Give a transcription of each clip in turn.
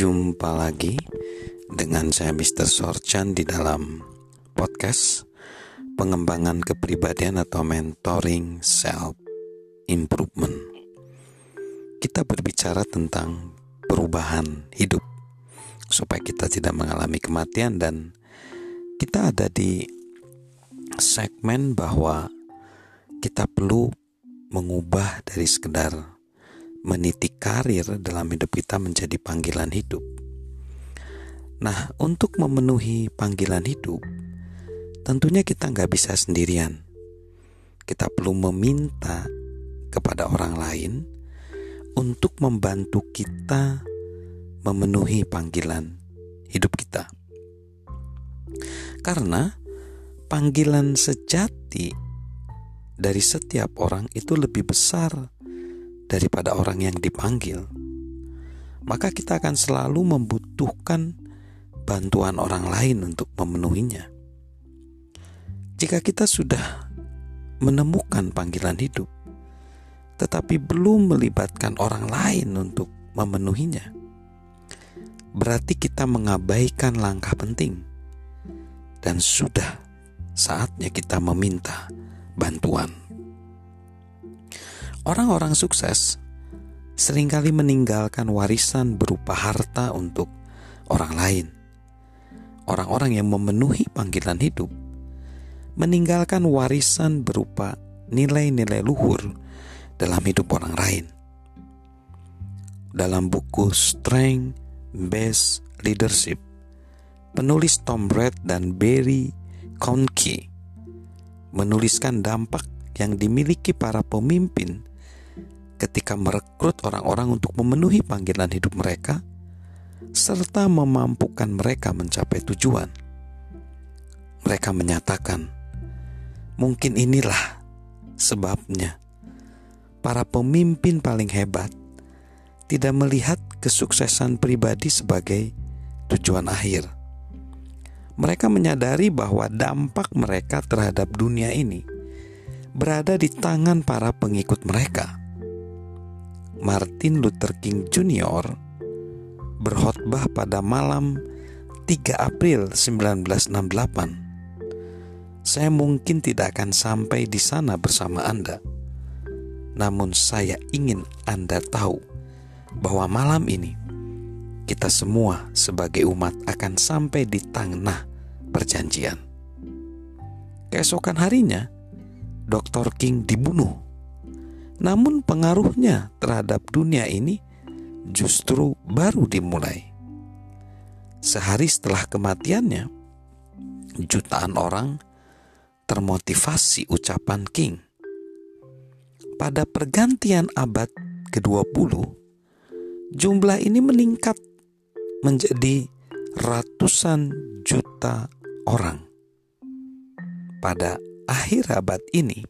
Jumpa lagi dengan saya Mr. Sorchan di dalam podcast pengembangan kepribadian atau mentoring self improvement. Kita berbicara tentang perubahan hidup supaya kita tidak mengalami kematian dan kita ada di segmen bahwa kita perlu mengubah dari sekedar meniti karir dalam hidup kita menjadi panggilan hidup. Nah, untuk memenuhi panggilan hidup, tentunya kita nggak bisa sendirian. Kita perlu meminta kepada orang lain untuk membantu kita memenuhi panggilan hidup kita. Karena panggilan sejati dari setiap orang itu lebih besar daripada orang yang dipanggil, maka kita akan selalu membutuhkan bantuan orang lain untuk memenuhinya. Jika kita sudah menemukan panggilan hidup, tetapi belum melibatkan orang lain untuk memenuhinya, berarti kita mengabaikan langkah penting, dan sudah saatnya kita meminta bantuan. Orang-orang sukses sering kali meninggalkan warisan berupa harta untuk orang lain. Orang-orang yang memenuhi panggilan hidup meninggalkan warisan berupa nilai-nilai luhur dalam hidup orang lain. Dalam buku Strength Based Leadership, penulis Tom Brett dan Barry Conke menuliskan dampak yang dimiliki para pemimpin ketika merekrut orang-orang untuk memenuhi panggilan hidup mereka serta memampukan mereka mencapai tujuan. Mereka menyatakan, "Mungkin inilah sebabnya para pemimpin paling hebat tidak melihat kesuksesan pribadi sebagai tujuan akhir." Mereka menyadari bahwa dampak mereka terhadap dunia ini berada di tangan para pengikut mereka. Martin Luther King Jr. berkhotbah pada malam 3 April 1968. Saya mungkin tidak akan sampai di sana bersama Anda. Namun saya ingin Anda tahu bahwa malam ini kita semua sebagai umat akan sampai di tanah perjanjian. Keesokan harinya, Dr. King dibunuh namun pengaruhnya terhadap dunia ini justru baru dimulai. Sehari setelah kematiannya, jutaan orang termotivasi ucapan King. Pada pergantian abad ke-20, jumlah ini meningkat menjadi ratusan juta orang. Pada akhir abad ini,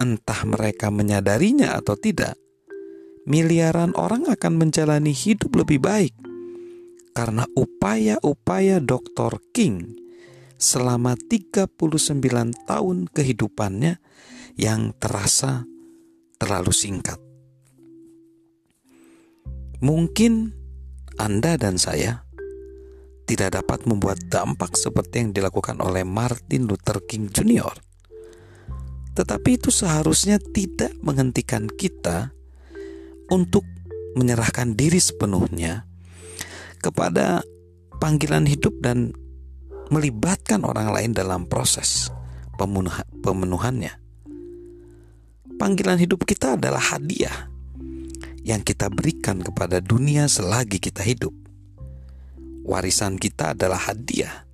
entah mereka menyadarinya atau tidak, miliaran orang akan menjalani hidup lebih baik karena upaya-upaya Dr. King selama 39 tahun kehidupannya yang terasa terlalu singkat. Mungkin Anda dan saya tidak dapat membuat dampak seperti yang dilakukan oleh Martin Luther King Jr tetapi itu seharusnya tidak menghentikan kita untuk menyerahkan diri sepenuhnya kepada panggilan hidup dan melibatkan orang lain dalam proses pemenuhannya. Panggilan hidup kita adalah hadiah yang kita berikan kepada dunia selagi kita hidup. Warisan kita adalah hadiah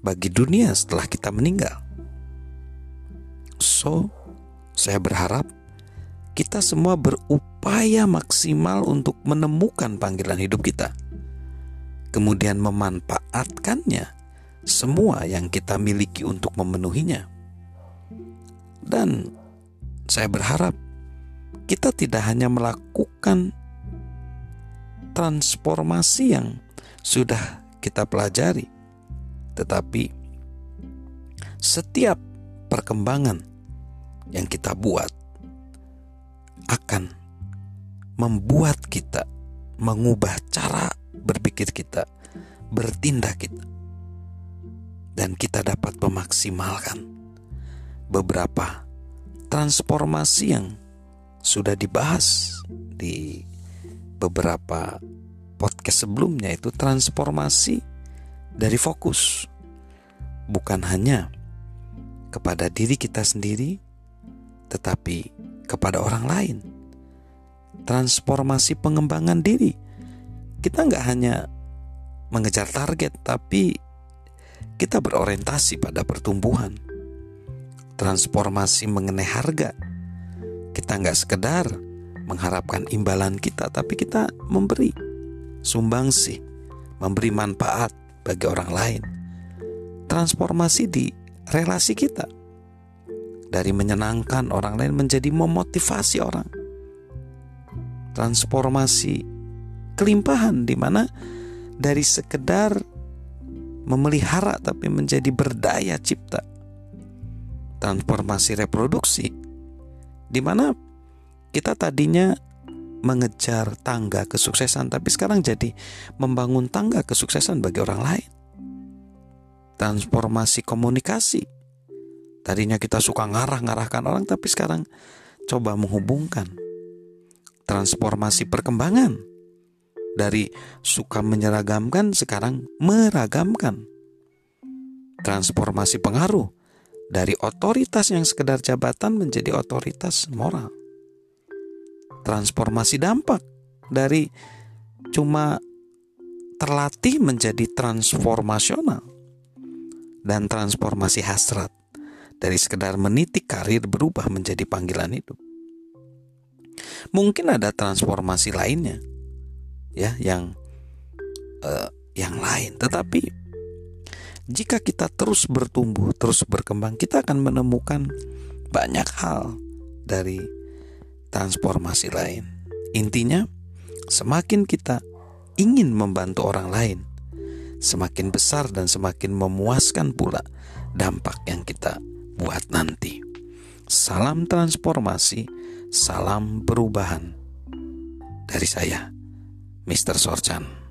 bagi dunia setelah kita meninggal. So, saya berharap kita semua berupaya maksimal untuk menemukan panggilan hidup kita, kemudian memanfaatkannya semua yang kita miliki untuk memenuhinya. Dan saya berharap kita tidak hanya melakukan transformasi yang sudah kita pelajari, tetapi setiap perkembangan yang kita buat akan membuat kita mengubah cara berpikir kita, bertindak kita. Dan kita dapat memaksimalkan beberapa transformasi yang sudah dibahas di beberapa podcast sebelumnya itu transformasi dari fokus bukan hanya kepada diri kita sendiri tetapi kepada orang lain. Transformasi pengembangan diri. Kita nggak hanya mengejar target tapi kita berorientasi pada pertumbuhan. Transformasi mengenai harga. Kita nggak sekedar mengharapkan imbalan kita tapi kita memberi sumbangsi memberi manfaat bagi orang lain. Transformasi di relasi kita dari menyenangkan orang lain menjadi memotivasi orang transformasi kelimpahan di mana dari sekedar memelihara tapi menjadi berdaya cipta. Transformasi reproduksi di mana kita tadinya mengejar tangga kesuksesan tapi sekarang jadi membangun tangga kesuksesan bagi orang lain. Transformasi komunikasi. Tadinya kita suka ngarah-ngarahkan orang tapi sekarang coba menghubungkan. Transformasi perkembangan dari suka menyeragamkan sekarang meragamkan. Transformasi pengaruh dari otoritas yang sekedar jabatan menjadi otoritas moral. Transformasi dampak dari cuma terlatih menjadi transformasional dan transformasi hasrat dari sekedar meniti karir berubah menjadi panggilan hidup. Mungkin ada transformasi lainnya ya yang uh, yang lain tetapi jika kita terus bertumbuh terus berkembang kita akan menemukan banyak hal dari transformasi lain intinya semakin kita ingin membantu orang lain semakin besar dan semakin memuaskan pula dampak yang kita buat nanti salam transformasi salam perubahan dari saya Mr. Sorchan.